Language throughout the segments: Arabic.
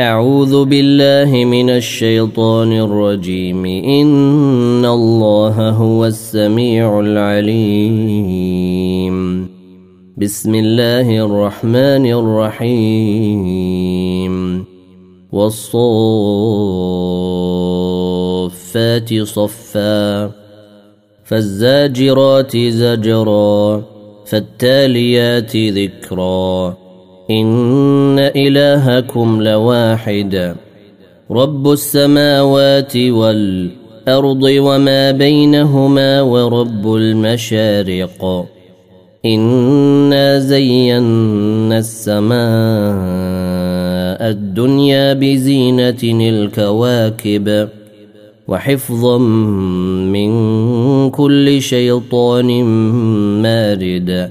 أعوذ بالله من الشيطان الرجيم. إن الله هو السميع العليم. بسم الله الرحمن الرحيم. والصفات صفا. فالزاجرات زجرا. فالتاليات ذكرا. إن إلهكم لواحد رب السماوات والأرض وما بينهما ورب المشارق. إنا زينا السماء الدنيا بزينة الكواكب وحفظا من كل شيطان مارد.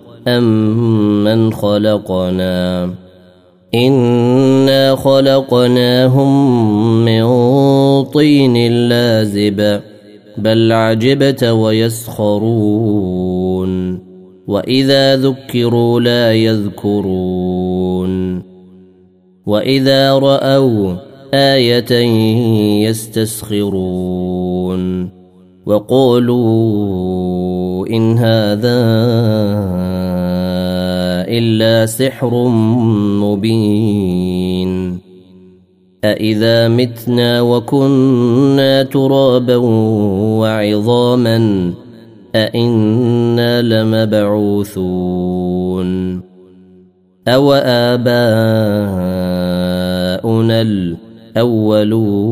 أم من خلقنا؟ إنا خلقناهم من طين لازب بل عجبت ويسخرون وإذا ذكروا لا يذكرون وإذا رأوا آية يستسخرون. وقالوا إن هذا إلا سحر مبين. أإذا متنا وكنا ترابا وعظاما أإنا لمبعوثون. أو آباؤنا الأولون.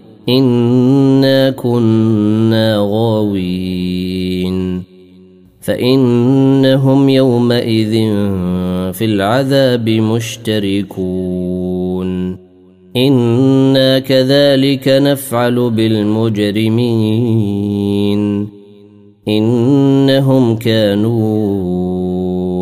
انا كنا غاوين فانهم يومئذ في العذاب مشتركون أنا كذلك نفعل بالمجرمين انهم كانوا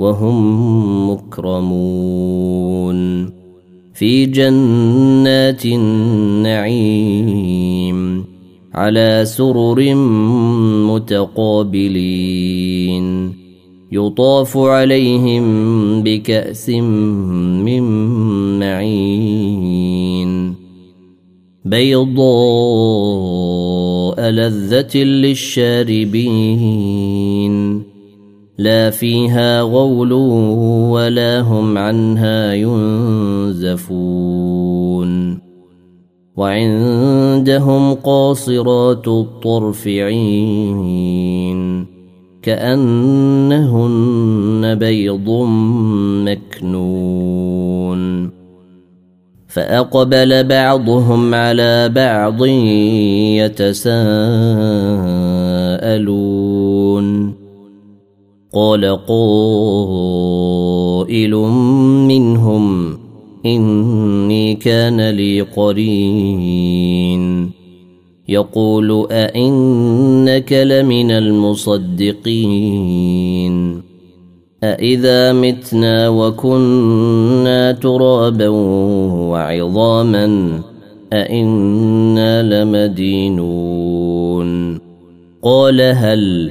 وهم مكرمون. في جنات النعيم على سرر متقابلين. يطاف عليهم بكأس من معين. بيضاء لذة للشاربين. لا فيها غول ولا هم عنها ينزفون. وعندهم قاصرات الطرف عين كأنهن بيض مكنون. فأقبل بعضهم على بعض يتساءلون. قال قائل منهم إني كان لي قرين. يقول أئنك لمن المصدقين. أإذا متنا وكنا ترابا وعظاما أئنا لمدينون. قال هل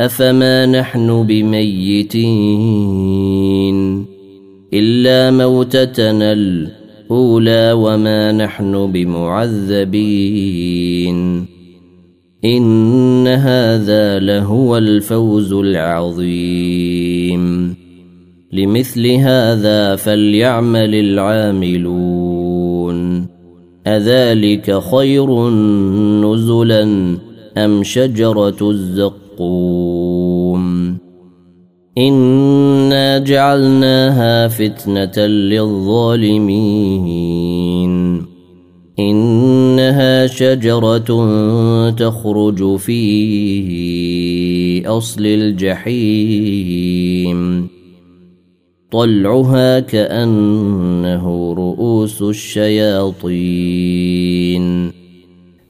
أفما نحن بميتين؟ إلا موتتنا الأولى وما نحن بمعذبين. إن هذا لهو الفوز العظيم. لمثل هذا فليعمل العاملون. أذلك خير نزلا أم شجرة الزقوم إنا جعلناها فتنة للظالمين. إنها شجرة تخرج في أصل الجحيم. طلعها كأنه رؤوس الشياطين.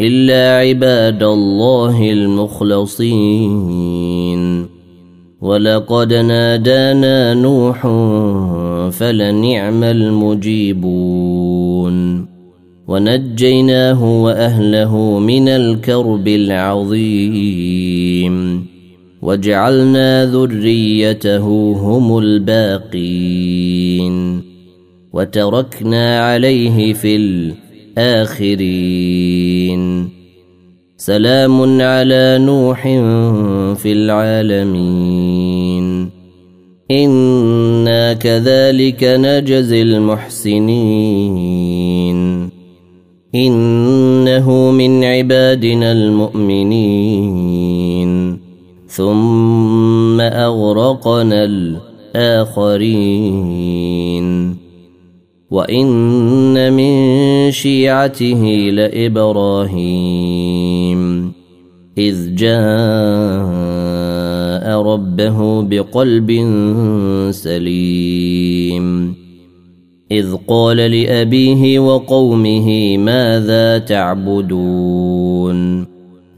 إلا عباد الله المخلصين. ولقد نادانا نوح فلنعم المجيبون. ونجيناه وأهله من الكرب العظيم. وجعلنا ذريته هم الباقين. وتركنا عليه في الآخرين. سلام على نوح في العالمين. إنا كذلك نجزي المحسنين. إنه من عبادنا المؤمنين. ثم أغرقنا الآخرين. وإن من شيعته لإبراهيم إذ جاء ربه بقلب سليم إذ قال لأبيه وقومه ماذا تعبدون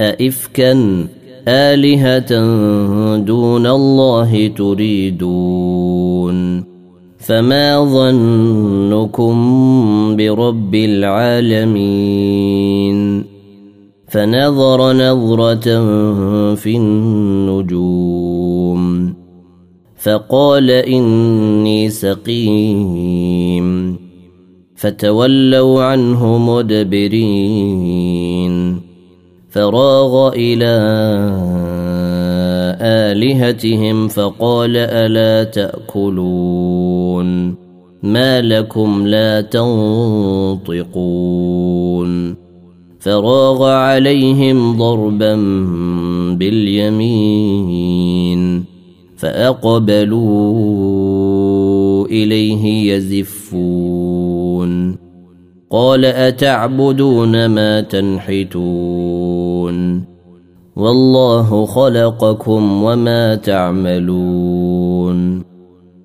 أئفكا آلهة دون الله تريدون فما ظنكم برب العالمين فنظر نظرة في النجوم فقال إني سقيم فتولوا عنه مدبرين فراغ إلى آلهتهم فقال ألا تأكلون ما لكم لا تنطقون فراغ عليهم ضربا باليمين فأقبلوا إليه يزفون قال أتعبدون ما تنحتون والله خلقكم وما تعملون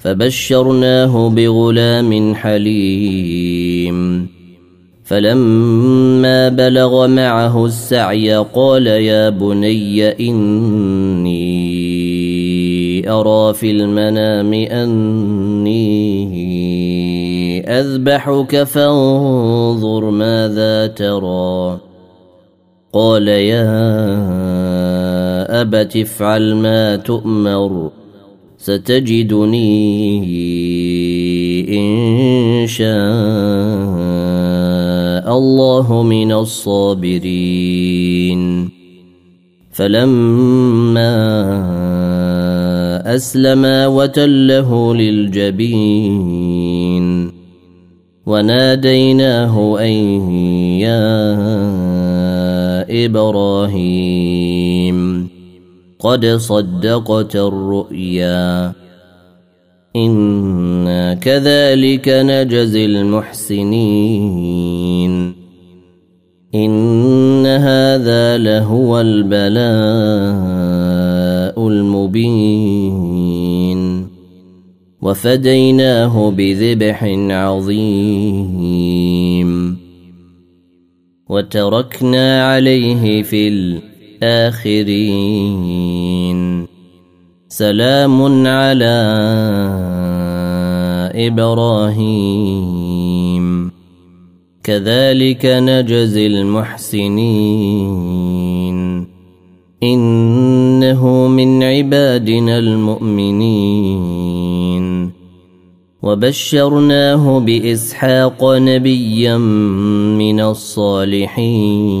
فبشرناه بغلام حليم. فلما بلغ معه السعي قال يا بني إني أرى في المنام أني أذبحك فانظر ماذا ترى. قال يا أبت افعل ما تؤمر. ستجدني إن شاء الله من الصابرين. فلما أسلما وتله للجبين. وناديناه أن يا إبراهيم. قد صدقت الرؤيا. إنا كذلك نجزي المحسنين. إن هذا لهو البلاء المبين. وفديناه بذبح عظيم. وتركنا عليه في الأرض الآخرين سلام على إبراهيم. كذلك نجزي المحسنين. إنه من عبادنا المؤمنين. وبشرناه بإسحاق نبيا من الصالحين.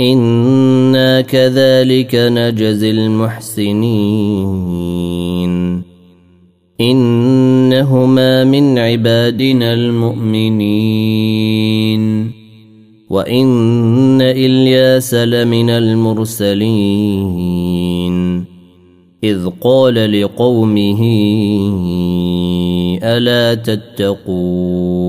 أنا كذلك نجزي المحسنين انهما من عبادنا المؤمنين وان الياس لمن المرسلين اذ قال لقومه الا تتقون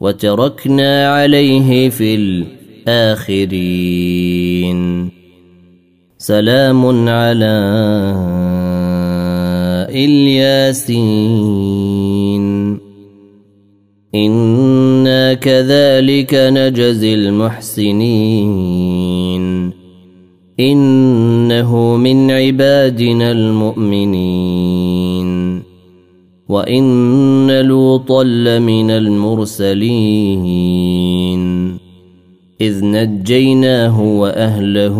وتركنا عليه في الآخرين. سلام على إلياسين. إنا كذلك نجزي المحسنين. إنه من عبادنا المؤمنين. وان لوطا لمن المرسلين اذ نجيناه واهله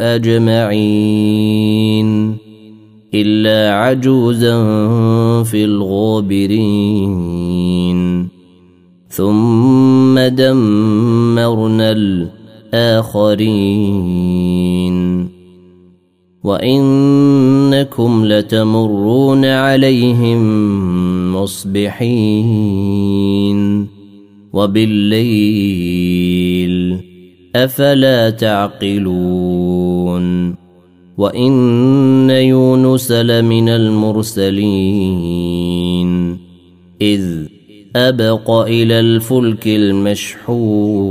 أجمعين إلا عجوزا في الغابرين ثم دمرنا الآخرين وإنكم لتمرون عليهم مصبحين وبالليل أفلا تعقلون وإن يونس لمن المرسلين إذ أبق إلى الفلك المشحون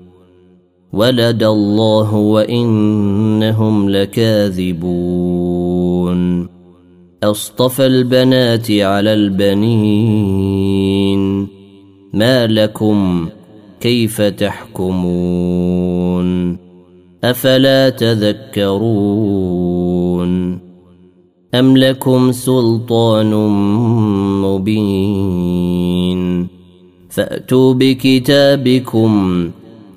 ولد الله وإنهم لكاذبون. أصطفى البنات على البنين. ما لكم كيف تحكمون؟ أفلا تذكرون؟ أم لكم سلطان مبين؟ فأتوا بكتابكم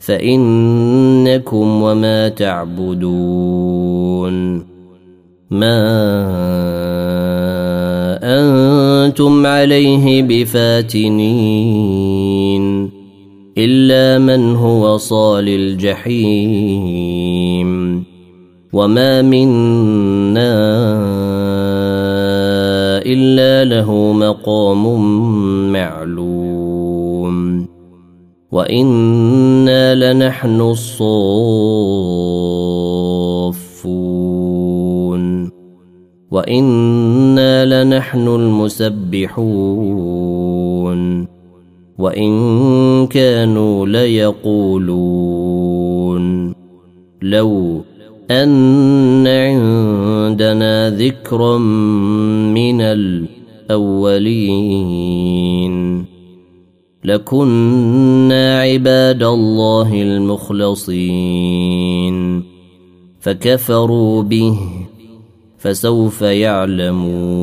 فإنكم وما تعبدون ما أنتم عليه بفاتنين إلا من هو صال الجحيم وما منا إلا له مقام معلوم وأنا لنحن الصافون وأنا لنحن المسبحون وان كانوا ليقولون لو ان عندنا ذكرا من الاولين لكنا عباد الله المخلصين فكفروا به فسوف يعلمون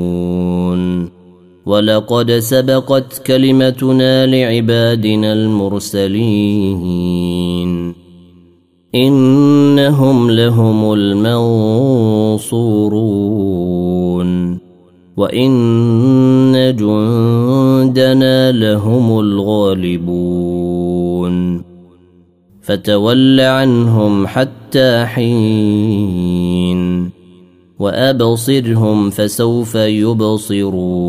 ولقد سبقت كلمتنا لعبادنا المرسلين انهم لهم المنصورون وان جندنا لهم الغالبون فتول عنهم حتى حين وابصرهم فسوف يبصرون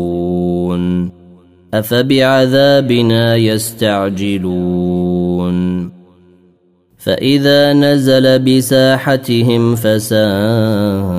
افبعذابنا يستعجلون فاذا نزل بساحتهم فساء